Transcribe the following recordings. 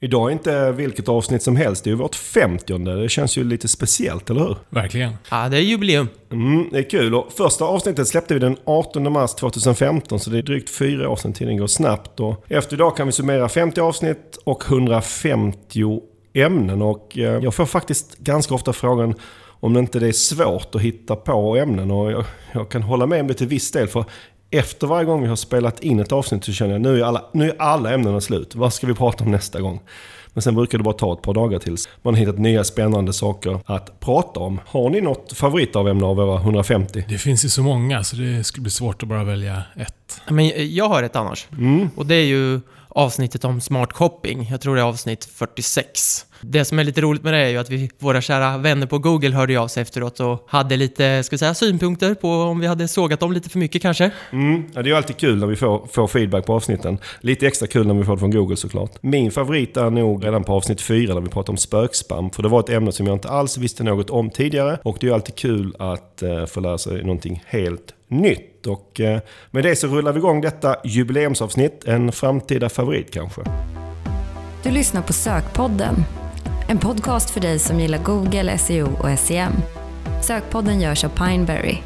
Idag är inte vilket avsnitt som helst, det är ju vårt 50 Det känns ju lite speciellt, eller hur? Verkligen. Ja, det är jubileum. Mm, det är kul. Och första avsnittet släppte vi den 18 mars 2015, så det är drygt fyra år sedan. Tiden går snabbt. Och efter idag kan vi summera 50 avsnitt och 150 ämnen. Och eh, jag får faktiskt ganska ofta frågan om det inte är svårt att hitta på ämnen. Och jag, jag kan hålla med om det till viss del. För efter varje gång vi har spelat in ett avsnitt så känner jag nu är alla, nu är alla ämnena slut. Vad ska vi prata om nästa gång? Men sen brukar det bara ta ett par dagar tills man har hittat nya spännande saker att prata om. Har ni något favoritavämne av våra 150? Det finns ju så många så det skulle bli svårt att bara välja ett. Men jag har ett annars. Mm. Och det är ju avsnittet om smart shopping. Jag tror det är avsnitt 46. Det som är lite roligt med det är ju att vi, våra kära vänner på Google hörde av sig efteråt och hade lite, ska vi säga, synpunkter på om vi hade sågat dem lite för mycket kanske. Mm. Ja, det är ju alltid kul när vi får, får feedback på avsnitten. Lite extra kul när vi får det från Google såklart. Min favorit är nog redan på avsnitt 4 när vi pratar om spökspam. För det var ett ämne som jag inte alls visste något om tidigare. Och det är ju alltid kul att eh, få lära sig någonting helt nytt. Och uh, med det så rullar vi igång detta jubileumsavsnitt. En framtida favorit kanske. Du lyssnar på Sökpodden. En podcast för dig som gillar Google, SEO och SEM. Sökpodden görs av Pineberry.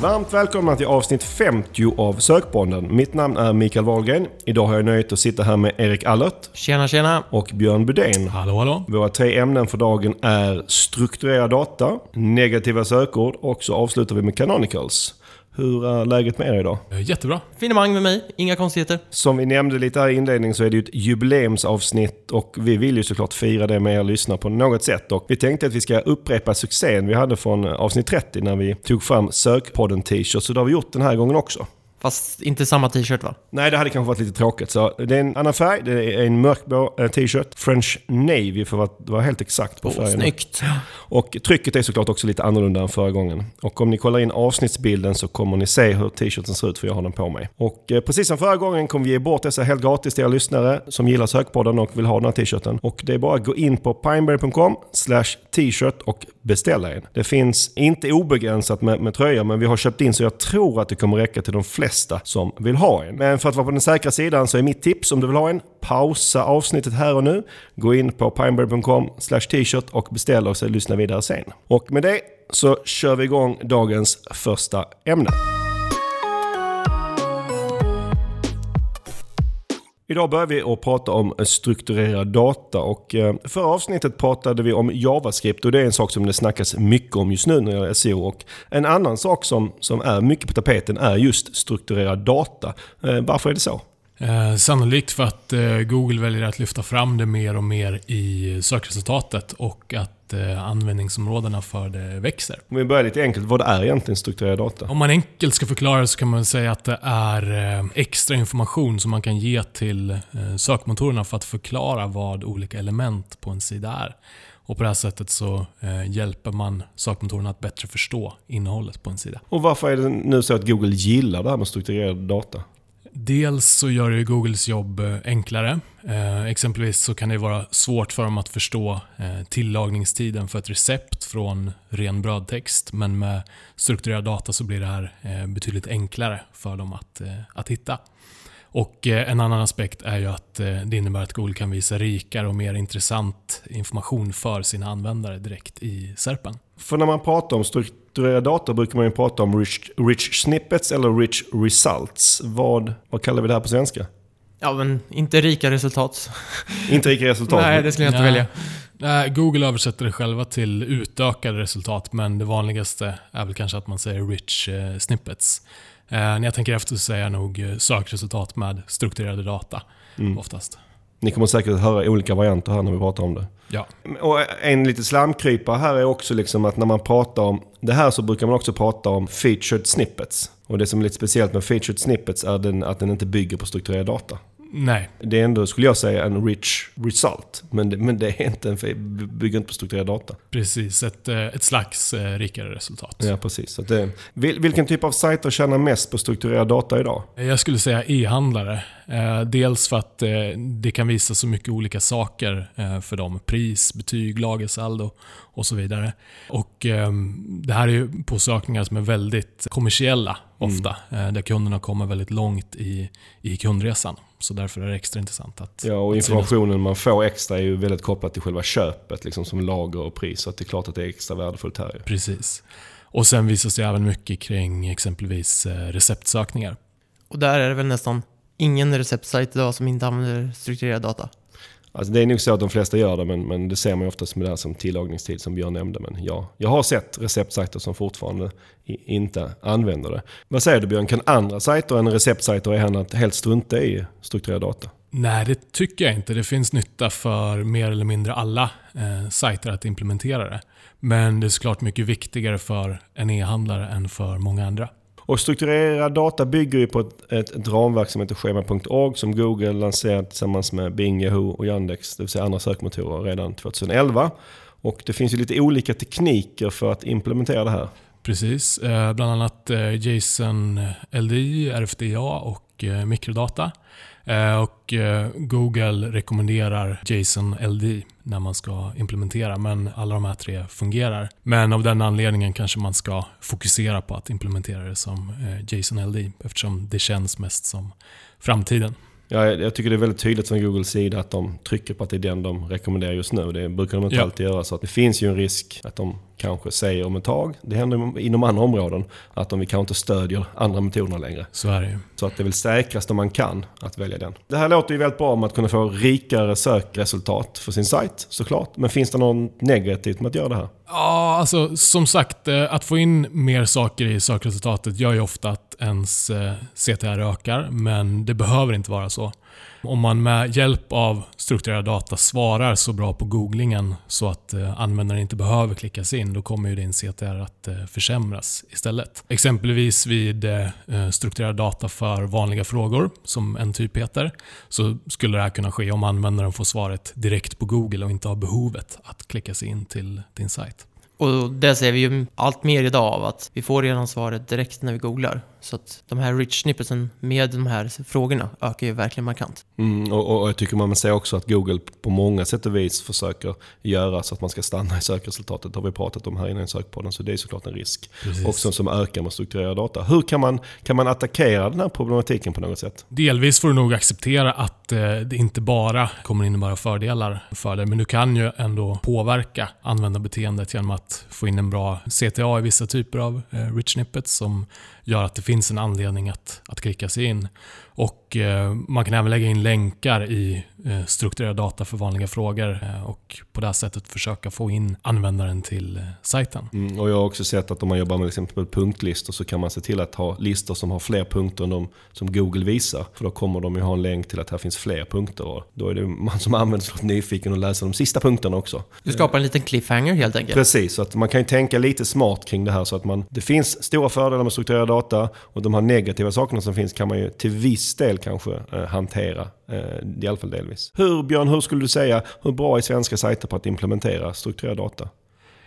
Varmt välkomna till avsnitt 50 av Sökpodden. Mitt namn är Mikael Wahlgren. Idag har jag nöjet att sitta här med Erik Allert Tjena, tjena! och Björn Budén. Hallå, hallå. Våra tre ämnen för dagen är strukturerad data, negativa sökord och så avslutar vi med canonicals. Hur är läget med er idag? Eh, Jättebra. Finemang med mig, inga konstigheter. Som vi nämnde lite här i inledningen så är det ju ett jubileumsavsnitt och vi vill ju såklart fira det med er lyssnare på något sätt. Och vi tänkte att vi ska upprepa succén vi hade från avsnitt 30 när vi tog fram Sökpodden t-shirt. Så det har vi gjort den här gången också. Fast inte samma t-shirt va? Nej, det hade kanske varit lite tråkigt. Så det är en annan färg, det är en mörkblå eh, t-shirt. French Navy för att vara helt exakt på Åh, färgen. snyggt! Och trycket är såklart också lite annorlunda än förra gången. Och om ni kollar in avsnittsbilden så kommer ni se hur t-shirten ser ut för jag har den på mig. Och eh, precis som förra gången kommer vi ge bort dessa helt gratis till er lyssnare som gillar sökpodden och vill ha den här t-shirten. Och det är bara att gå in på pineberry.com t-shirt och beställa en. Det finns inte obegränsat med, med tröjor men vi har köpt in så jag tror att det kommer räcka till de flesta som vill ha en. Men för att vara på den säkra sidan så är mitt tips om du vill ha en, pausa avsnittet här och nu. Gå in på pineberry.com t-shirt och beställ och så lyssna vidare sen. Och med det så kör vi igång dagens första ämne. Idag börjar vi att prata om strukturerad data och eh, förra avsnittet pratade vi om JavaScript och det är en sak som det snackas mycket om just nu när det gäller SEO. Och en annan sak som, som är mycket på tapeten är just strukturerad data. Eh, varför är det så? Eh, sannolikt för att eh, Google väljer att lyfta fram det mer och mer i sökresultatet och att eh, användningsområdena för det växer. Om vi börjar lite enkelt, vad är egentligen strukturerad data? Om man enkelt ska förklara så kan man säga att det är eh, extra information som man kan ge till eh, sökmotorerna för att förklara vad olika element på en sida är. Och på det här sättet så eh, hjälper man sökmotorerna att bättre förstå innehållet på en sida. Och varför är det nu så att Google gillar det här med strukturerad data? Dels så gör det Googles jobb eh, enklare. Eh, exempelvis så kan det vara svårt för dem att förstå eh, tillagningstiden för ett recept från ren brödtext. Men med strukturerad data så blir det här eh, betydligt enklare för dem att, eh, att hitta. Och eh, en annan aspekt är ju att det innebär att Google kan visa rikare och mer intressant information för sina användare direkt i SERPen. För när man pratar om strukturerad data brukar man ju prata om rich, rich snippets eller rich results. Vad, vad kallar vi det här på svenska? Ja, men inte rika resultat. Inte rika resultat. Nej, det skulle jag inte Nej. välja. Google översätter det själva till utökade resultat, men det vanligaste är väl kanske att man säger rich eh, snippets. Eh, när jag tänker efter så säger jag nog eh, sökresultat med strukturerade data Mm. oftast. Ni kommer säkert höra olika varianter här när vi pratar om det. Ja. Och en lite slamkrypare här är också liksom att när man pratar om det här så brukar man också prata om featured snippets. Och det som är lite speciellt med featured snippets är den, att den inte bygger på strukturerad data. Nej, Det är ändå, skulle jag säga, en rich result. Men det, men det är inte en, bygger inte på strukturerad data. precis. Ett, eh, ett slags eh, rikare resultat. Ja, precis. Så det, vil, vilken typ av sajter tjänar mest på strukturerad data idag? Jag skulle säga e-handlare. Eh, dels för att eh, det kan visa så mycket olika saker eh, för dem. Pris, betyg, lagersaldo och så vidare. Och ehm, Det här är ju på sökningar som är väldigt kommersiella ofta. Mm. Där kunderna kommer väldigt långt i, i kundresan. Så därför är det extra intressant att... Ja, och informationen man får extra är ju väldigt kopplat till själva köpet, liksom som lager och pris. Så det är klart att det är extra värdefullt här. Precis. Och sen visas det även mycket kring exempelvis receptsökningar. Och där är det väl nästan ingen receptsajt idag som inte använder strukturerad data? Alltså det är nog så att de flesta gör det, men, men det ser man ju oftast med det här som tillagningstid som Björn nämnde. Men ja, jag har sett receptsajter som fortfarande inte använder det. Vad säger du Björn, kan andra sajter än receptsajter helt strunta i strukturerad data? Nej, det tycker jag inte. Det finns nytta för mer eller mindre alla eh, sajter att implementera det. Men det är såklart mycket viktigare för en e-handlare än för många andra. Och strukturerad data bygger ju på ett, ett, ett ramverk som heter schema.org som Google lanserade tillsammans med Bing, Yahoo och Yandex, det vill säga andra sökmotorer, redan 2011. Och det finns ju lite olika tekniker för att implementera det här. Precis, eh, bland annat eh, JSON LDI, RFDA och eh, mikrodata. Eh, och eh, Google rekommenderar JSON LD när man ska implementera, men alla de här tre fungerar. Men av den anledningen kanske man ska fokusera på att implementera det som eh, JSON LD eftersom det känns mest som framtiden. Ja, jag tycker det är väldigt tydligt från Googles sida att de trycker på att det är den de rekommenderar just nu. Det brukar de inte ja. alltid göra. Så att det finns ju en risk att de kanske säger om ett tag, det händer inom andra områden, att de kanske inte stödjer andra metoder längre. Så är det. Så att det är väl säkrast om man kan att välja den. Det här låter ju väldigt bra om att kunna få rikare sökresultat för sin sajt såklart. Men finns det något negativt med att göra det här? Ja, alltså som sagt, eh, att få in mer saker i sökresultatet gör ju ofta att ens eh, CTR ökar, men det behöver inte vara så. Om man med hjälp av strukturerad data svarar så bra på googlingen så att eh, användaren inte behöver klicka sig in, då kommer ju din CTR att eh, försämras istället. Exempelvis vid eh, strukturerad data för vanliga frågor, som en typ heter, så skulle det här kunna ske om användaren får svaret direkt på Google och inte har behovet att klicka sig in till din sajt. Och det ser vi ju allt mer idag av att vi får redan svaret direkt när vi googlar. Så att de här rich snippetsen med de här frågorna ökar ju verkligen markant. Mm, och, och, jag tycker man säger också att Google på många sätt och vis försöker göra så att man ska stanna i sökresultatet. Det har vi pratat om här innan i sökpodden, så det är såklart en risk. Precis. Också som ökar med strukturerad data. Hur kan man, kan man attackera den här problematiken på något sätt? Delvis får du nog acceptera att eh, det inte bara kommer innebära fördelar för dig, men du kan ju ändå påverka användarbeteendet genom att få in en bra CTA i vissa typer av eh, rich snippets som gör att det finns finns en anledning att, att klicka sig in. Och eh, Man kan även lägga in länkar i eh, strukturerad data för vanliga frågor eh, och på det sättet försöka få in användaren till sajten. Mm, och Jag har också sett att om man jobbar med exempel punktlistor så kan man se till att ha listor som har fler punkter än de som Google visar. För då kommer de ju ha en länk till att här finns fler punkter. Och då är det man som använder såklart nyfiken och läser de sista punkterna också. Du skapar en liten cliffhanger helt enkelt? Precis, så att man kan ju tänka lite smart kring det här. så att man, Det finns stora fördelar med strukturerad data och de här negativa sakerna som finns kan man ju till viss del kanske eh, hantera. Eh, I alla fall delvis. Hur Björn, hur skulle du säga, hur bra är svenska sajter på att implementera strukturerad data?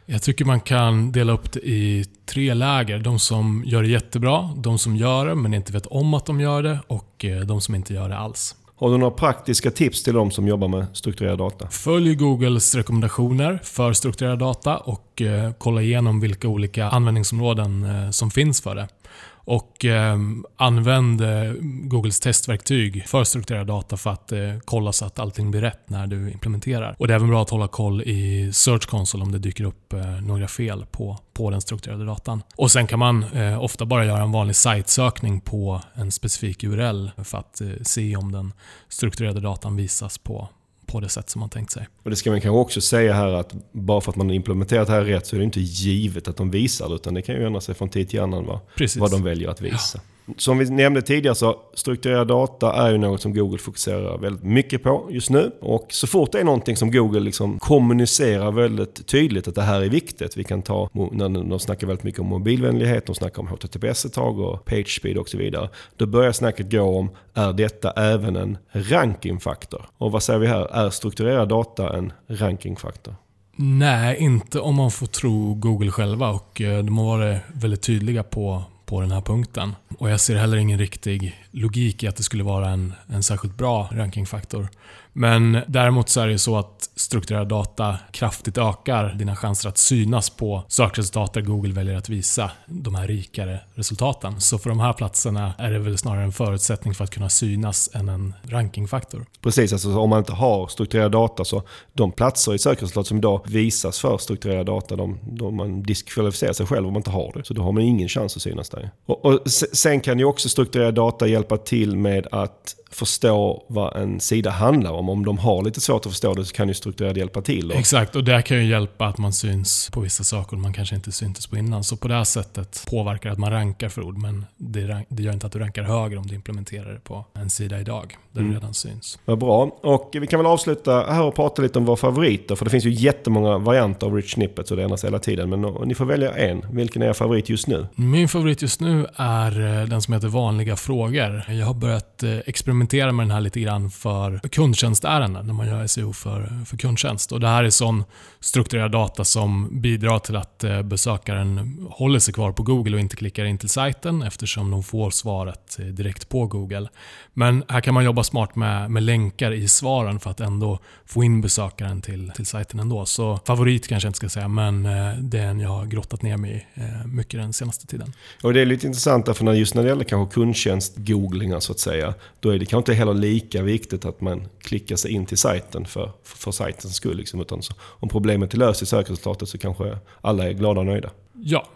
Jag tycker man kan dela upp det i tre läger. De som gör det jättebra, de som gör det men inte vet om att de gör det och eh, de som inte gör det alls. Har du några praktiska tips till de som jobbar med strukturerad data? Följ Googles rekommendationer för strukturerad data och kolla igenom vilka olika användningsområden som finns för det. Och ehm, eh, använd Googles testverktyg för strukturerad data för att eh, kolla så att allting blir rätt när du implementerar. Och Det är även bra att hålla koll i Search Console om det dyker upp eh, några fel på, på den strukturerade datan. Och Sen kan man eh, ofta bara göra en vanlig sajtsökning på en specifik URL för att eh, se om den strukturerade datan visas på, på det sätt som man tänkt sig. Och Det ska man kanske också säga här att bara för att man har implementerat det här rätt så är det inte givet att de visar det utan det kan ju ändra sig från tid till annan va? vad de väljer att visa. Ja. Som vi nämnde tidigare så strukturerad data är ju något som Google fokuserar väldigt mycket på just nu. Och så fort det är någonting som Google liksom kommunicerar väldigt tydligt att det här är viktigt. Vi kan ta, när de snackar väldigt mycket om mobilvänlighet, de snackar om HTTPS ett tag och PageSpeed och så vidare. Då börjar snacket gå om, är detta även en rankingfaktor? Och vad säger vi här, är strukturerad data en rankingfaktor? Nej, inte om man får tro Google själva och eh, de har varit väldigt tydliga på på den här punkten. Och jag ser heller ingen riktig logik i att det skulle vara en, en särskilt bra rankingfaktor. Men däremot så är det så att strukturerad data kraftigt ökar dina chanser att synas på sökresultat där Google väljer att visa de här rikare resultaten. Så för de här platserna är det väl snarare en förutsättning för att kunna synas än en rankingfaktor. Precis, alltså om man inte har strukturerad data så de platser i sökresultat som idag visas för strukturerad data, de, de man diskvalificerar sig själv om man inte har det. Så då har man ingen chans att synas där. Och, och sen kan ju också strukturerad data hjälpa till med att förstå vad en sida handlar om. Om de har lite svårt att förstå det så kan ju strukturerad hjälpa till. Och... Exakt, och det kan ju hjälpa att man syns på vissa saker man kanske inte syntes på innan. Så på det här sättet påverkar att man rankar för ord, men det, det gör inte att du rankar högre om du implementerar det på en sida idag, där mm. det redan syns. Vad bra. Och vi kan väl avsluta här och prata lite om våra favoriter, för det finns ju jättemånga varianter av Rich Snippets och det ändras hela tiden. Men ni får välja en. Vilken är er favorit just nu? Min favorit just nu är eh, den som heter Vanliga frågor. Jag har börjat eh, experimentera med den här lite grann för kundtjänstärenden, när man gör SEO för, för kundtjänst. Och det här är sån strukturerad data som bidrar till att eh, besökaren håller sig kvar på Google och inte klickar in till sajten eftersom de får svaret eh, direkt på Google. Men här kan man jobba smart med, med länkar i svaren för att ändå få in besökaren till, till sajten ändå. Så favorit kanske jag inte ska säga, men eh, den jag har grottat ner mig i mycket den senaste tiden. Och Det är lite intressant därför när just när det gäller kanske kundtjänst-googlingar så att säga, då är det kanske inte heller lika viktigt att man klickar sig in till sajten för, för, för sajtens skull. Liksom, utan så, om problemet är löst i sökresultatet så kanske alla är glada och nöjda. Ja,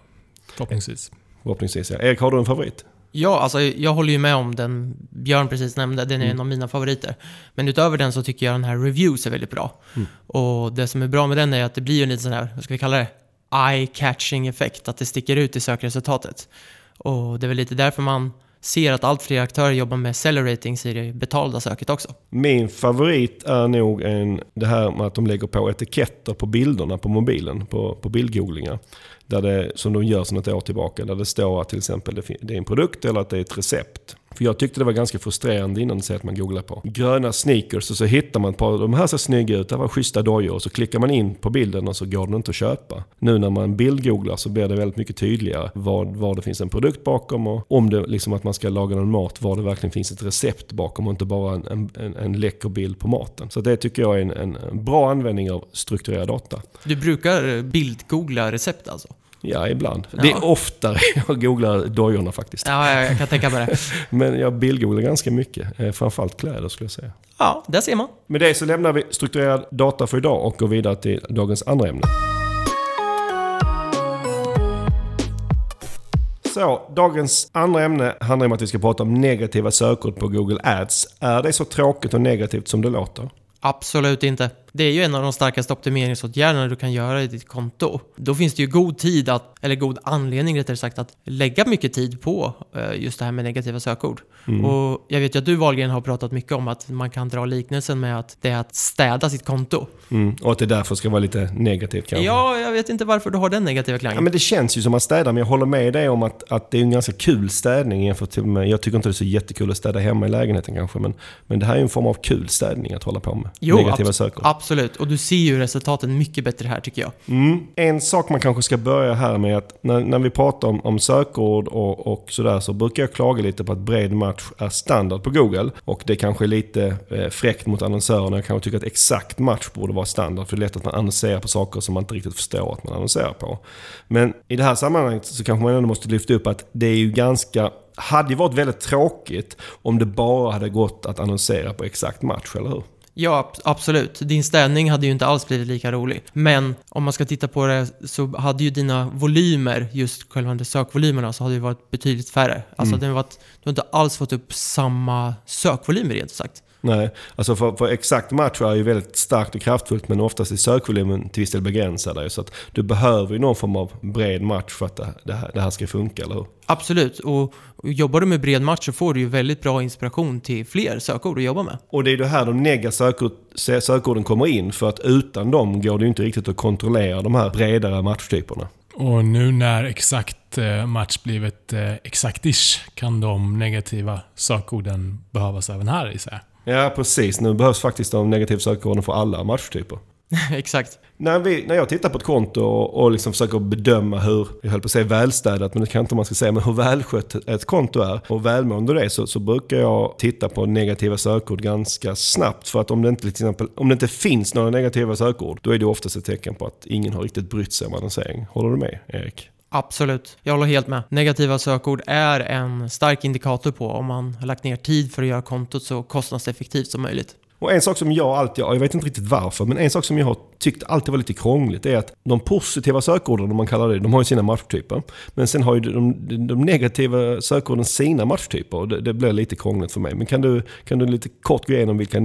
förhoppningsvis. Förhoppningsvis, ja. Erik, har du en favorit? Ja, alltså jag håller ju med om den Björn precis nämnde. Den är mm. en av mina favoriter. Men utöver den så tycker jag den här Reviews är väldigt bra. Mm. Och det som är bra med den är att det blir en liten sån här, vad ska vi kalla det? Eye-catching effekt. Att det sticker ut i sökresultatet. Och det är väl lite därför man ser att allt fler aktörer jobbar med seller ratings i det betalda söket också. Min favorit är nog en, det här med att de lägger på etiketter på bilderna på mobilen, på, på bildgooglingar. Där det, som de gör sedan ett år tillbaka, där det står att till exempel det är en produkt eller att det är ett recept. För jag tyckte det var ganska frustrerande innan att man googlar på gröna sneakers och så hittar man ett par, de här ser snygga ut, det här var schyssta dojor. Och så klickar man in på bilden och så går den inte att köpa. Nu när man bildgooglar så blir det väldigt mycket tydligare var, var det finns en produkt bakom och om det liksom att man ska laga någon mat, var det verkligen finns ett recept bakom och inte bara en, en, en läcker bild på maten. Så det tycker jag är en, en bra användning av strukturerad data. Du brukar bildgoogla recept alltså? Ja, ibland. Ja. Det är oftare jag googlar dojorna faktiskt. Ja, jag kan tänka mig det. Men jag bildgooglar ganska mycket. Eh, framförallt kläder skulle jag säga. Ja, där ser man. Med det så lämnar vi strukturerad data för idag och går vidare till dagens andra ämne. Så, dagens andra ämne handlar om att vi ska prata om negativa sökord på Google Ads. Är det så tråkigt och negativt som det låter? Absolut inte. Det är ju en av de starkaste optimeringsåtgärderna du kan göra i ditt konto. Då finns det ju god tid att, eller god anledning rättare sagt, att lägga mycket tid på eh, just det här med negativa sökord. Mm. Och jag vet ju att du Wahlgren har pratat mycket om att man kan dra liknelsen med att det är att städa sitt konto. Mm. Och att det därför ska vara lite negativt kanske? Ja, jag vet inte varför du har den negativa klangen. Ja, men det känns ju som att städa, men jag håller med dig om att, att det är en ganska kul städning jämfört med... Jag tycker inte det är så jättekul att städa hemma i lägenheten kanske, men, men det här är en form av kul städning att hålla på med. Jo, negativa sökord. Absolut, Absolut, och du ser ju resultaten mycket bättre här tycker jag. Mm. En sak man kanske ska börja här med att när, när vi pratar om, om sökord och, och sådär så brukar jag klaga lite på att bred match är standard på Google. Och det kanske är lite eh, fräckt mot annonsörerna. Jag kanske tycker att exakt match borde vara standard. För det är lätt att man annonserar på saker som man inte riktigt förstår att man annonserar på. Men i det här sammanhanget så kanske man ändå måste lyfta upp att det är ju ganska hade ju varit väldigt tråkigt om det bara hade gått att annonsera på exakt match, eller hur? Ja, absolut. Din städning hade ju inte alls blivit lika rolig. Men om man ska titta på det så hade ju dina volymer, just själva sökvolymerna, så hade ju varit betydligt färre. Alltså mm. det varit, du har inte alls fått upp samma sökvolymer rent sagt. Nej, alltså för, för, exakt match är ju väldigt starkt och kraftfullt men oftast är sökvolymen till viss del begränsad. Så att du behöver ju någon form av bred match för att det, det, här, det här ska funka, eller hur? Absolut, och, och jobbar du med bred match så får du ju väldigt bra inspiration till fler sökord att jobba med. Och det är ju här de negativa sökord, sökorden kommer in för att utan dem går det ju inte riktigt att kontrollera de här bredare matchtyperna. Och nu när exakt eh, match blivit eh, exakt-ish kan de negativa sökorden behövas även här i sig. Ja, precis. Nu behövs faktiskt de negativa sökorden för alla matchtyper. Exakt. När, vi, när jag tittar på ett konto och, och liksom försöker bedöma hur, jag höll på att säga välstädat, men det kan inte man ska säga, men hur välskött ett konto är och välmående det är så, så brukar jag titta på negativa sökord ganska snabbt. För att om det inte, till exempel, om det inte finns några negativa sökord, då är det oftast ett tecken på att ingen har riktigt brytt sig om annonsering. Håller du med, Erik? Absolut, jag håller helt med. Negativa sökord är en stark indikator på om man har lagt ner tid för att göra kontot så kostnadseffektivt som möjligt. Och en sak som jag alltid, jag vet inte riktigt varför, men en sak som jag har tyckt alltid var lite krångligt är att de positiva sökorden, om man kallar det, de har ju sina matchtyper. Men sen har ju de, de negativa sökorden sina matchtyper och det, det blir lite krångligt för mig. Men kan du, kan du lite kort gå igenom vilka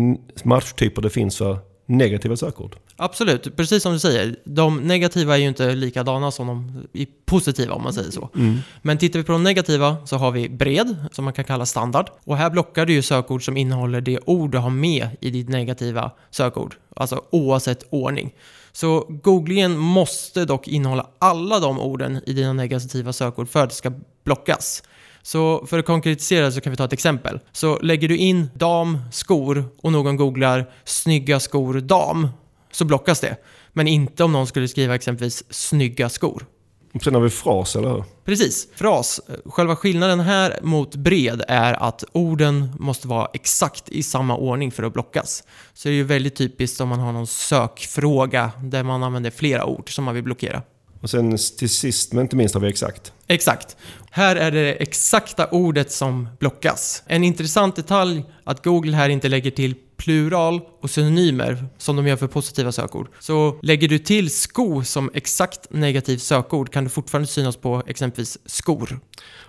matchtyper det finns för negativa sökord? Absolut, precis som du säger. De negativa är ju inte likadana som de positiva om man säger så. Mm. Men tittar vi på de negativa så har vi bred, som man kan kalla standard. Och här blockar du ju sökord som innehåller det ord du har med i ditt negativa sökord. Alltså oavsett ordning. Så googlingen måste dock innehålla alla de orden i dina negativa sökord för att det ska blockas. Så för att konkretisera så kan vi ta ett exempel. Så lägger du in dam, skor och någon googlar snygga skor dam så blockas det. Men inte om någon skulle skriva exempelvis snygga skor. Och sen har vi fras, eller hur? Precis. Fras. Själva skillnaden här mot bred är att orden måste vara exakt i samma ordning för att blockas. Så det är ju väldigt typiskt om man har någon sökfråga där man använder flera ord som man vill blockera. Och sen till sist, men inte minst, har vi exakt. Exakt. Här är det exakta ordet som blockas. En intressant detalj att Google här inte lägger till plural och synonymer som de gör för positiva sökord. Så lägger du till sko som exakt negativt sökord kan du fortfarande synas på exempelvis skor.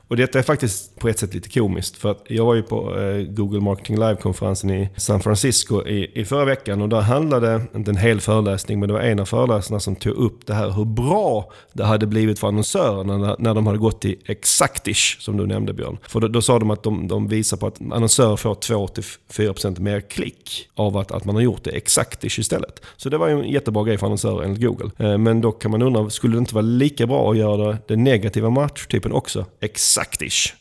Och detta är faktiskt på ett sätt lite komiskt. För att jag var ju på eh, Google Marketing Live-konferensen i San Francisco i, i förra veckan. Och där handlade, inte en hel föreläsning, men det var en av föreläsarna som tog upp det här hur bra det hade blivit för annonsörerna när, när de hade gått till exaktish som du nämnde Björn. För då, då sa de att de, de visar på att annonsörer får 2-4% mer klick av att, att man har gjort det Exactish istället. Så det var ju en jättebra grej för annonsörer enligt Google. Eh, men då kan man undra, skulle det inte vara lika bra att göra den negativa matchtypen också exaktish?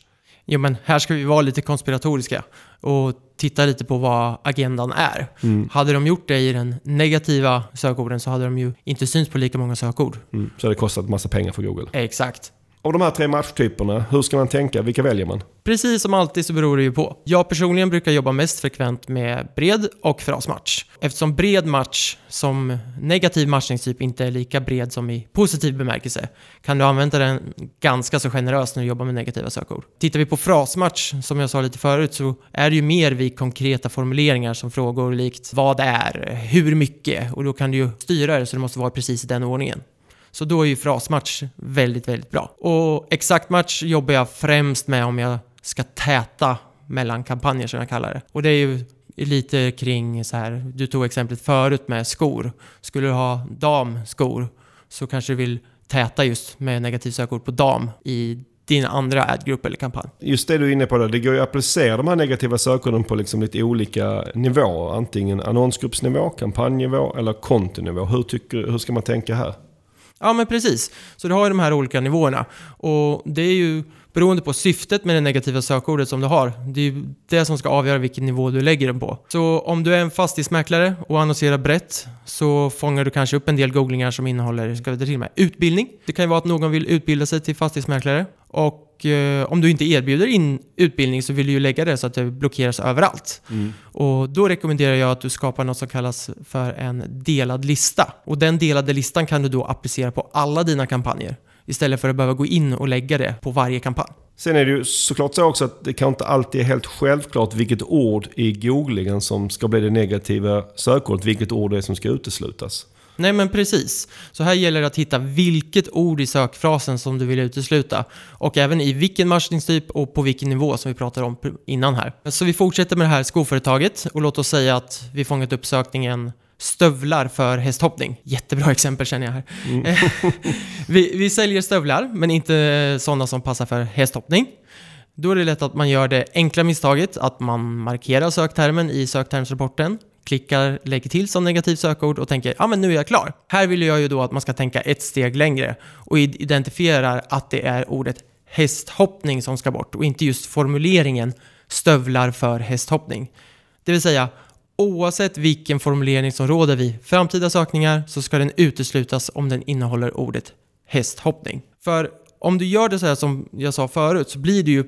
Jo, men här ska vi vara lite konspiratoriska och titta lite på vad agendan är. Mm. Hade de gjort det i den negativa sökorden så hade de ju inte synts på lika många sökord. Mm. Så det kostat massa pengar för Google? Exakt. Av de här tre matchtyperna, hur ska man tänka? Vilka väljer man? Precis som alltid så beror det ju på. Jag personligen brukar jobba mest frekvent med bred och frasmatch. Eftersom bred match som negativ matchningstyp inte är lika bred som i positiv bemärkelse kan du använda den ganska så generöst när du jobbar med negativa sökord. Tittar vi på frasmatch, som jag sa lite förut, så är det ju mer vid konkreta formuleringar som frågor likt vad är, hur mycket och då kan du ju styra det så det måste vara precis i den ordningen. Så då är ju frasmatch väldigt, väldigt bra. Och exakt match jobbar jag främst med om jag ska täta mellan kampanjer som jag kallar det. Och det är ju lite kring så här, du tog exemplet förut med skor. Skulle du ha damskor så kanske du vill täta just med negativ sökord på dam i din andra adgrupp eller kampanj. Just det du är inne på där, det går ju att applicera de här negativa sökorden på liksom lite olika nivåer. Antingen annonsgruppsnivå, kampanjnivå eller kontonivå. Hur, tycker, hur ska man tänka här? Ja, men precis. Så du har ju de här olika nivåerna. Och det är ju beroende på syftet med det negativa sökordet som du har. Det är ju det som ska avgöra vilken nivå du lägger den på. Så om du är en fastighetsmäklare och annonserar brett så fångar du kanske upp en del googlingar som innehåller, ska vi till med, utbildning. Det kan ju vara att någon vill utbilda sig till fastighetsmäklare och och eh, om du inte erbjuder in utbildning så vill du ju lägga det så att det blockeras överallt. Mm. Och då rekommenderar jag att du skapar något som kallas för en delad lista. Och den delade listan kan du då applicera på alla dina kampanjer. Istället för att behöva gå in och lägga det på varje kampanj. Sen är det ju såklart så också att det kan inte alltid är helt självklart vilket ord i googlingen som ska bli det negativa sökordet, vilket ord det är som ska uteslutas. Nej men precis. Så här gäller det att hitta vilket ord i sökfrasen som du vill utesluta. Och även i vilken matchningstyp och på vilken nivå som vi pratade om innan här. Så vi fortsätter med det här skoföretaget och låt oss säga att vi fångat upp sökningen stövlar för hästhoppning. Jättebra exempel känner jag här. Mm. vi, vi säljer stövlar, men inte sådana som passar för hästhoppning. Då är det lätt att man gör det enkla misstaget att man markerar söktermen i söktermsrapporten klickar, lägger till som negativt sökord och tänker ja men nu är jag klar. Här vill jag ju då att man ska tänka ett steg längre och identifierar att det är ordet hästhoppning som ska bort och inte just formuleringen stövlar för hästhoppning. Det vill säga, Oavsett vilken formulering som råder vid framtida sökningar så ska den uteslutas om den innehåller ordet hästhoppning. För om du gör det så här som jag sa förut så blir det ju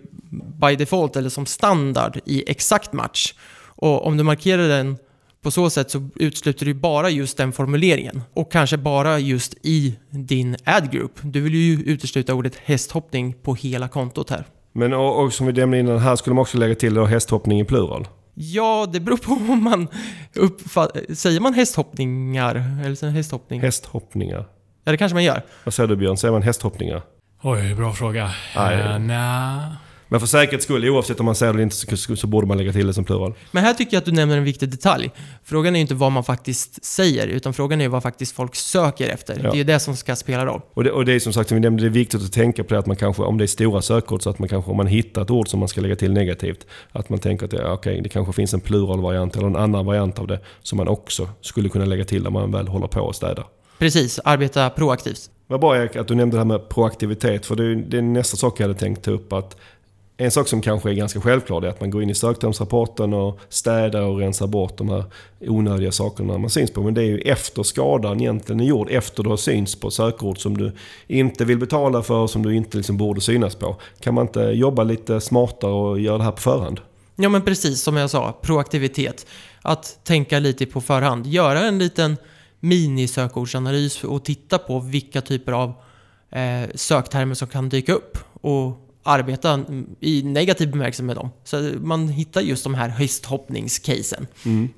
by default eller som standard i exakt match. Och om du markerar den på så sätt så utesluter du bara just den formuleringen. Och kanske bara just i din ad group. Du vill ju utesluta ordet hästhoppning på hela kontot här. Men och, och som vi nämnde innan, här skulle man också lägga till då hästhoppning i plural. Ja, det beror på om man uppfattar... Säger man hästhoppningar? Eller så hästhoppning? Hästhoppningar. Ja, det kanske man gör. Vad säger du Björn? Säger man hästhoppningar? Oj, bra fråga. Nej. Uh, nja. Men för säkerhets skull, oavsett om man säger det eller inte, så, så borde man lägga till det som plural. Men här tycker jag att du nämner en viktig detalj. Frågan är ju inte vad man faktiskt säger, utan frågan är vad faktiskt folk söker efter. Ja. Det är ju det som ska spela roll. Och det, och det är som sagt, som vi nämnde, det är viktigt att tänka på det att man kanske, om det är stora sökord, så att man kanske, om man hittar ett ord som man ska lägga till negativt, att man tänker att ja, okej, det kanske finns en pluralvariant eller en annan variant av det som man också skulle kunna lägga till när man väl håller på och städar. Precis, arbeta proaktivt. Vad bra Erik att du nämnde det här med proaktivitet, för det är, det är nästa sak jag hade tänkt ta upp. Att en sak som kanske är ganska självklar är att man går in i söktermsrapporten och städar och rensar bort de här onödiga sakerna man syns på. Men det är ju efter skadan egentligen är gjord, efter du har syns på sökord som du inte vill betala för, som du inte liksom borde synas på. Kan man inte jobba lite smartare och göra det här på förhand? Ja, men precis som jag sa, proaktivitet. Att tänka lite på förhand. Göra en liten minisökordsanalys och titta på vilka typer av eh, söktermer som kan dyka upp. Och arbeta i negativ bemärkelse med dem. Så man hittar just de här hösthoppningscasen. Mm.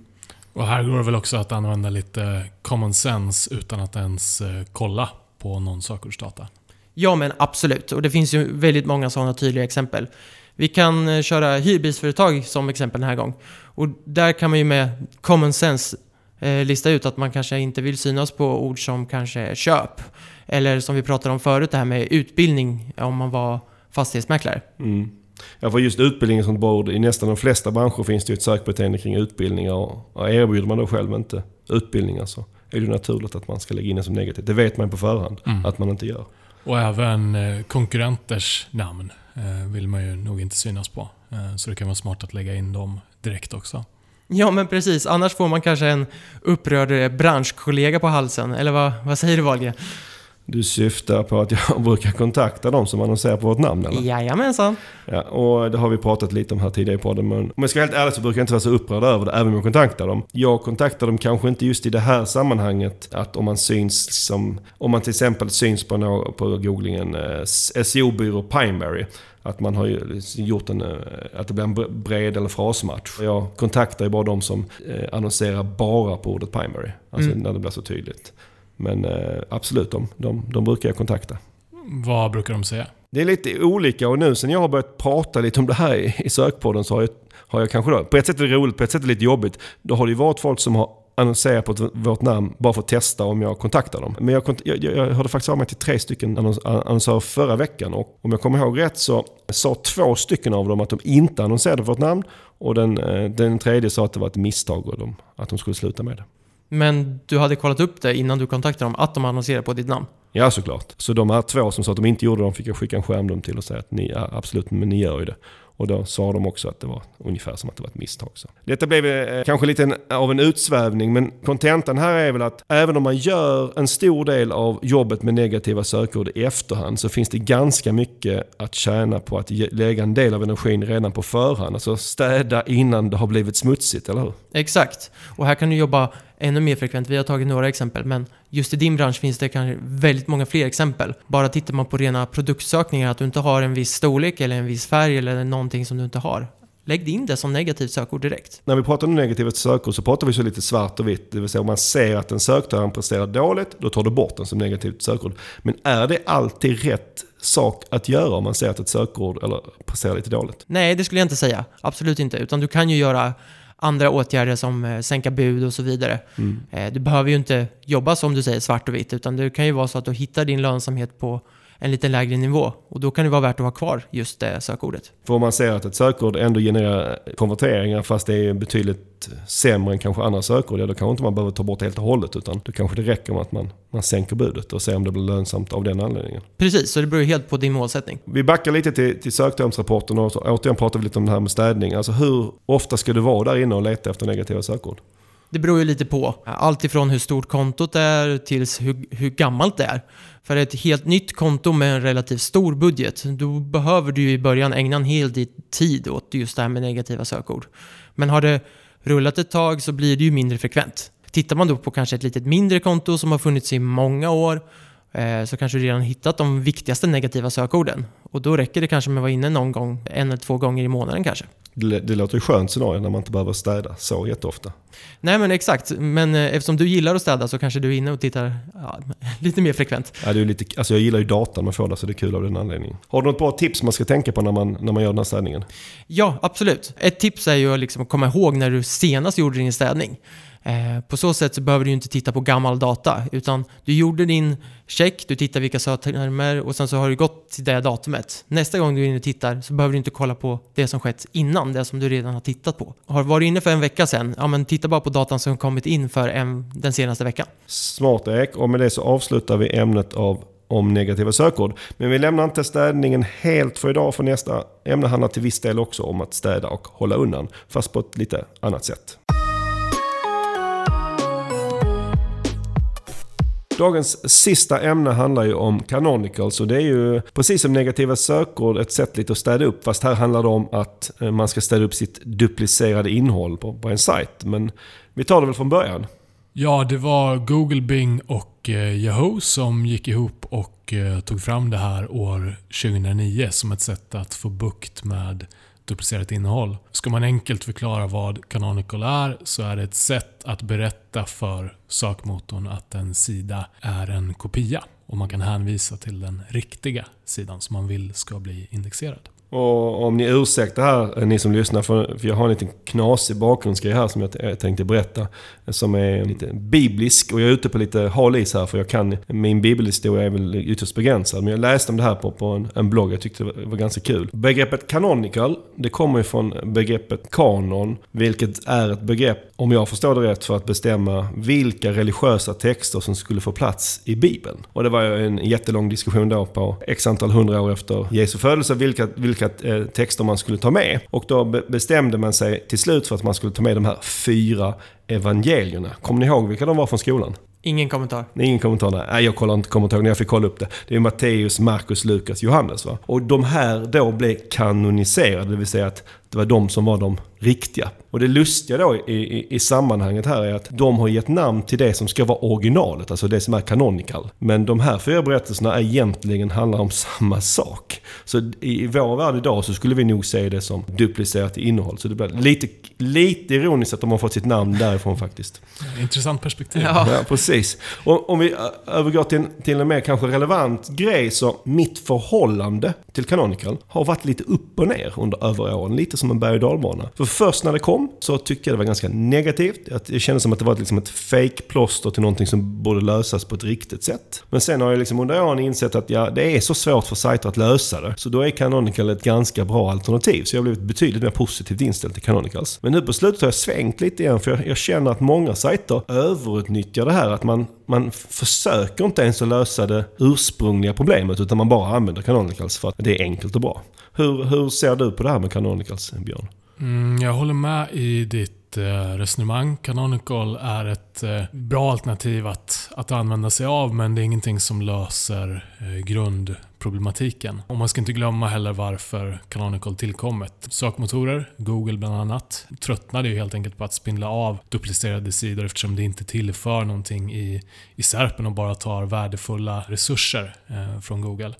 Och här går det väl också att använda lite common sense utan att ens eh, kolla på någon sökordsdata. Ja, men absolut. Och det finns ju väldigt många sådana tydliga exempel. Vi kan eh, köra hyrbilsföretag som exempel den här gången. Och där kan man ju med common sense eh, lista ut att man kanske inte vill synas på ord som kanske köp. Eller som vi pratade om förut, det här med utbildning om man var fastighetsmäklare. Mm. Ja, för just utbildning som bord, i nästan de flesta branscher finns det ju ett sökbeteende kring utbildningar. Och, och erbjuder man då själv inte utbildningar så är det naturligt att man ska lägga in det som negativt. Det vet man på förhand Mm. att man inte gör. Och även eh, konkurrenters namn eh, vill man ju nog inte synas på. Eh, så det kan vara smart att lägga in dem direkt också. Ja, men precis. Annars får man kanske en upprörd branschkollega på halsen. Eller vad, vad säger du Wahlgren? Du syftar på att jag brukar kontakta dem som annonserar på vårt namn eller? Jajamensan. Ja, och det har vi pratat lite om här tidigare i podden. Men om jag ska vara helt ärlig så brukar jag inte vara så upprörd över det, även om jag kontaktar dem. Jag kontaktar dem kanske inte just i det här sammanhanget, att om man syns som... Om man till exempel syns på, nå- på googlingen eh, SEO-byrå Pineberry. Att man har gjort en, eh, att det blir en bre- bred eller frasmatch. Jag kontaktar ju bara de som eh, annonserar bara på ordet Pineberry. Alltså Mm. när det blir så tydligt. Men eh, absolut, de, de, de brukar jag kontakta. Vad brukar de säga? Det är lite olika och nu sen jag har börjat prata lite om det här i, i sökpodden så har jag, har jag kanske då, på ett sätt är det roligt, på ett sätt är det lite jobbigt. Då har det ju varit folk som har annonserat på vårt namn bara för att testa om jag kontaktar dem. Men jag, jag, jag, hörde faktiskt av mig till tre stycken annons, annonsörer förra veckan och om jag kommer ihåg rätt så sa två stycken av dem att de inte annonserade vårt namn och den, eh, den tredje sa att det var ett misstag och de, att de skulle sluta med det. Men du hade kollat upp det innan du kontaktade dem, att de annonserar på ditt namn? Ja, såklart. Så de här två som sa att de inte gjorde det, de fick jag skicka en skärmdump till och säga att ni, ja, absolut, men ni gör ju det. Och då sa de också att det var ungefär som att det var ett misstag. Så. Detta blev eh, kanske lite en, av en utsvävning, men kontentan här är väl att även om man gör en stor del av jobbet med negativa sökord i efterhand så finns det ganska mycket att tjäna på att ge- lägga en del av energin redan på förhand. Alltså städa innan det har blivit smutsigt, eller hur? Exakt. Och här kan du jobba ännu mer frekvent. Vi har tagit några exempel, men just i din bransch finns det kanske väldigt många fler exempel. Bara tittar man på rena produktsökningar, att du inte har en viss storlek eller en viss färg eller någonting som du inte har. Lägg in det som negativt sökord direkt. När vi pratar om negativt sökord så pratar vi så lite svart och vitt. Det vill säga om man ser att en sökterm presterar dåligt, då tar du bort den som negativt sökord. Men är det alltid rätt sak att göra om man ser att ett sökord eller presterar lite dåligt? Nej, det skulle jag inte säga. Absolut inte. Utan du kan ju göra andra åtgärder som eh, sänka bud och så vidare. Eh, Du behöver ju inte jobba som du säger svart och vitt, utan det kan ju vara så att du hittar din lönsamhet på en lite lägre nivå. Och då kan det vara värt att ha kvar just det sökordet. För om man ser att ett sökord ändå genererar konverteringar fast det är betydligt sämre än kanske andra sökord, ja då kanske inte man behöver ta bort det helt och hållet utan då kanske det räcker med att man, man sänker budet och ser om det blir lönsamt av den anledningen. Precis, så det beror ju helt på din målsättning. Vi backar lite till, till söktermsrapporten och återigen pratar vi lite om det här med städning. Alltså hur ofta ska du vara där inne och leta efter negativa sökord? Det beror ju lite på. Allt ifrån hur stort kontot är tills hur, hur gammalt det är. För ett helt nytt konto med en relativt stor budget, då behöver du i början ägna en hel del tid åt just det här med negativa sökord. Men har det rullat ett tag så blir det ju mindre frekvent. Tittar man då på kanske ett litet mindre konto som har funnits i många år eh, så kanske du redan hittat de viktigaste negativa sökorden. Och då räcker det kanske med att vara inne någon gång, en eller två gånger i månaden kanske. Det, det låter ju skönt scenario när man inte behöver städa så jätteofta. Nej men exakt, men eh, eftersom du gillar att städa så kanske du är inne och tittar ja, lite mer frekvent. Ja, det är lite, alltså jag gillar ju datan man får där så det är kul av den anledningen. Har du något bra tips man ska tänka på när man, när man gör den här städningen? Ja, absolut. Ett tips är ju liksom att komma ihåg när du senast gjorde din städning. Eh, på så sätt så behöver du inte titta på gammal data, utan du gjorde din check, du tittar vilka söktermer och sen så har du gått till det datumet. Nästa gång du är inne och tittar så behöver du inte kolla på det som skett innan, det som du redan har tittat på. Har du varit inne för en vecka sedan, ja men titta bara på datan som kommit in för en, den senaste veckan. Smart Ek, och med det så avslutar vi ämnet av om negativa sökord. Men vi lämnar inte städningen helt för idag, för nästa ämne handlar till viss del också om att städa och hålla undan, fast på ett lite annat sätt. Dagens sista ämne handlar ju om Canonicals och det är ju precis som negativa sökord ett sätt lite att städa upp. Fast här handlar det om att eh, man ska städa upp sitt duplicerade innehåll på, på en sajt. Men vi tar det väl från början. Ja, det var Google, Bing och eh, Yahoo som gick ihop och eh, tog fram det här år 2009 som ett sätt att få bukt med duplicerat innehåll. Ska man enkelt förklara vad Canonical är så är det ett sätt att berätta för sökmotorn att en sida är en kopia och man kan hänvisa till den riktiga sidan som man vill ska bli indexerad. Och om ni ursäktar här, eh, ni som lyssnar, för, för jag har en liten knasig bakgrundsgrej här som jag eh, tänkte berätta. Som är lite biblisk och jag är ute på lite hal is här för jag kan, min bibelhistoria är väl ytterst begränsad. Men jag läste om det här på, på en, en blogg, jag tyckte det var, var ganska kul. Begreppet canonical, det kommer ju från begreppet kanon, vilket är ett begrepp, om jag förstår det rätt, för att bestämma vilka religiösa texter som skulle få plats i Bibeln. Och det var ju en jättelång diskussion då på x antal hundra år efter Jesu födelse, vilka, vilka vilka eh, texter man skulle ta med. Och då bestämde man sig till slut för att man skulle ta med de här fyra evangelierna. Kommer ni ihåg vilka de var från skolan? Ingen kommentar. Ingen kommentar, nej. Jag kollar inte kommentarer när jag fick kolla upp det. Det är Matteus, Markus, Lukas, Johannes. Va? Och de här då blev kanoniserade, det vill säga att det var de som var de riktiga. Och det lustiga då i, i, i, sammanhanget här är att de har gett namn till det som ska vara originalet, alltså det som är canonical. Men de här fyra berättelserna är egentligen handlar om samma sak. Så i, i vår värld idag så skulle vi nog se det som duplicerat innehåll. Så det blir lite, lite ironiskt att de har fått sitt namn därifrån faktiskt. Intressant perspektiv. Ja, ja precis. Och om vi övergår till, till en mer kanske relevant grej så mitt förhållande till canonical har varit lite upp och ner under över åren. Lite som en berg och dalbana. För först när det kom så tyckte jag det var ganska negativt. Det kändes som att det var liksom ett fake-plåster till någonting som borde lösas på ett riktigt sätt. Men sen har jag liksom under åren insett att ja, det är så svårt för sajter att lösa det. Så då är Canonical ett ganska bra alternativ. Så jag har blivit betydligt mer positivt inställd till Canonicals. Men nu på slutet har jag svängt lite igen för jag, jag känner att många sajter överutnyttjar det här. Att man, man försöker inte ens att lösa det ursprungliga problemet utan man bara använder Canonicals för att det är enkelt och bra. Hur, hur ser du på det här med Canonicals, Björn? Mm, jag håller med i ditt eh, resonemang. Canonical är ett Eh, bra alternativ att, att använda sig av men det är ingenting som löser eh, grundproblematiken. Och man ska inte glömma heller varför Canonical tillkommit. Sökmotorer, Google bland annat, tröttnade ju helt enkelt på att spindla av duplicerade sidor eftersom det inte tillför någonting i, i SERPen och bara tar värdefulla resurser eh, från Google.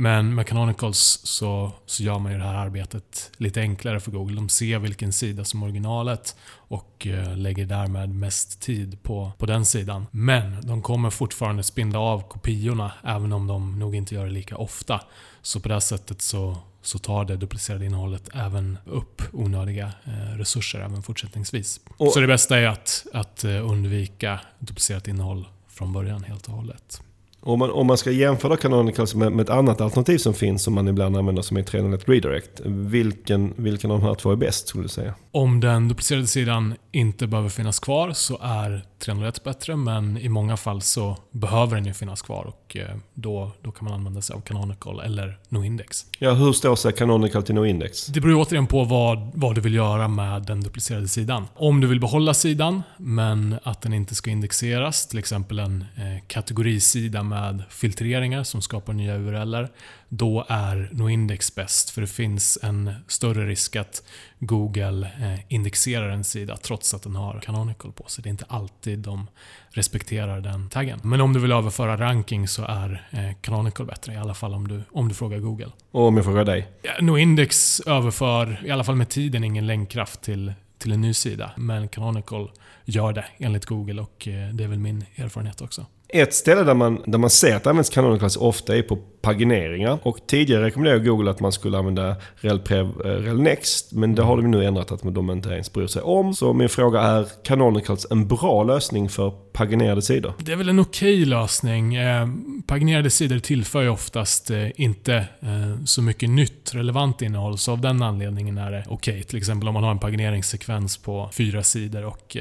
Men med Canonicals så, så gör man ju det här arbetet lite enklare för Google. De ser vilken sida som är originalet och eh, lägger därmed mest tid på, på den sidan. Men de kommer fortfarande spindla av kopiorna även om de nog inte gör det lika ofta. Så på det sättet så, så tar det duplicerade innehållet även upp onödiga eh, resurser även fortsättningsvis. Och, så det bästa är att, att eh, undvika duplicerat innehåll från början helt och hållet. Om man, om man ska jämföra Canonicals med, med ett annat alternativ som finns som man ibland använder som är 301 Redirect. Vilken, vilken av de här två är bäst skulle du säga? Om den duplicerade sidan inte behöver finnas kvar så är 301 bättre, men i många fall så behöver den ju finnas kvar och eh, då, då kan man använda sig av Canonical eller NoIndex. Ja, hur står sig Canonical till NoIndex? Det beror återigen på vad, vad du vill göra med den duplicerade sidan. Om du vill behålla sidan, men att den inte ska indexeras, till exempel en eh, kategorisida med filtreringar som skapar nya URLer, då är NoIndex bäst. För det finns en större risk att Google eh, indexerar en sida trots att den har Canonical på sig. Det är inte alltid de respekterar den taggen. Men om du vill överföra ranking så är eh, Canonical bättre, i alla fall om du, om du frågar Google. Och om jag frågar dig? Ja, NoIndex överför, i alla fall med tiden, ingen länkkraft till, till en ny sida. Men Canonical gör det enligt Google och eh, det är väl min erfarenhet också. Ett ställe där man, där man ser att det används Canonicals ofta är på pagineringar. Och tidigare rekommenderade Google att man skulle använda RelPrev eh, RelNext. Men det har de nu ändrat att de inte ens bryr sig om. Så min fråga är Canonicals en bra lösning för paginerade sidor? Det är väl en okej okay lösning. Eh, paginerade sidor tillför ju oftast eh, inte eh, så mycket nytt relevant innehåll. Så av den anledningen är det okej. Okay. Till exempel om man har en pagineringssekvens på fyra sidor och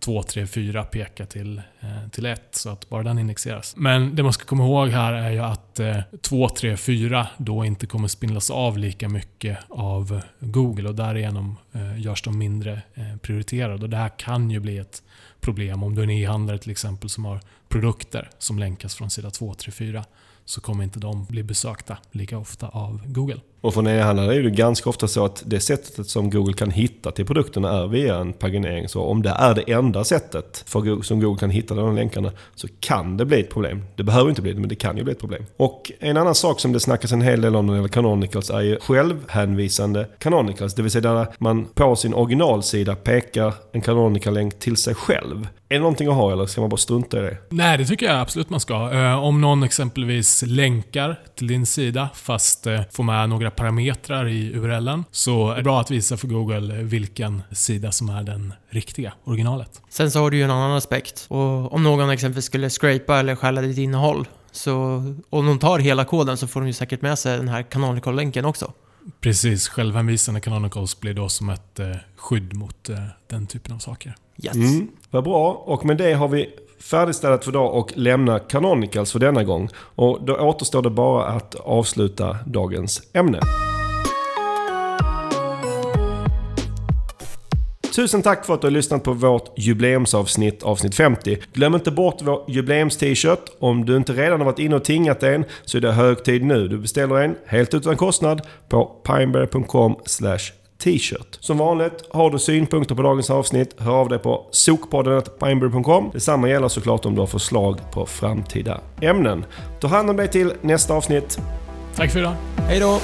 2, 3, 4 pekar till, eh, till 1 så att bara den indexeras. Men det man ska komma ihåg här är ju att att 2, 3, 4 då inte kommer spindlas av lika mycket av Google och därigenom eh, görs de mindre eh, prioriterade. Och det här kan ju bli ett problem om du är en e-handlare till exempel som har produkter som länkas från sida 2, 3, 4 så kommer inte de bli besökta lika ofta av Google. Och för e-handlare är det ganska ofta så att det sättet som Google kan hitta till produkterna är via en paginering. Så om det är det enda sättet för Google, som Google kan hitta de länkarna så kan det bli ett problem. Det behöver inte bli det, men det kan ju bli ett problem. Och en annan sak som det snackas en hel del om när det gäller Canonicals är ju självhänvisande Canonicals. Det vill säga där man på sin originalsida pekar en Canonical-länk till sig själv. Är det någonting att ha eller ska man bara strunta i det? Nej, det tycker jag absolut man ska. Eh, om någon exempelvis länkar till din sida fast eh, får med några parametrar i URLen så är det bra att visa för Google vilken sida som är den riktiga, originalet. Sen så har du ju en annan aspekt. Och om någon exempelvis skulle scrapa eller stjäla ditt innehåll så om de tar hela koden så får de ju säkert med sig den här Canonical-länken också. Precis, självhänvisande Canonicals blir då som ett eh, skydd mot eh, den typen av saker. Yes. Mm, vad bra. Och med det har vi färdigställt för idag och lämna Canonicals för denna gång. Och då återstår det bara att avsluta dagens ämne. Tusen tack för att du har lyssnat på vårt jubileumsavsnitt, avsnitt 50. Glöm inte bort vår jubileums-t-shirt. Om du inte redan har varit inne och tingat en så är det hög tid nu. Du beställer en helt utan kostnad på pineberry.com t-shirt. Som vanligt, har du synpunkter på dagens avsnitt, hör av dig på sokpodden.pineberry.com. Detsamma gäller såklart om du har förslag på framtida ämnen. Ta hand om dig till nästa avsnitt. Tack för idag. Hej då!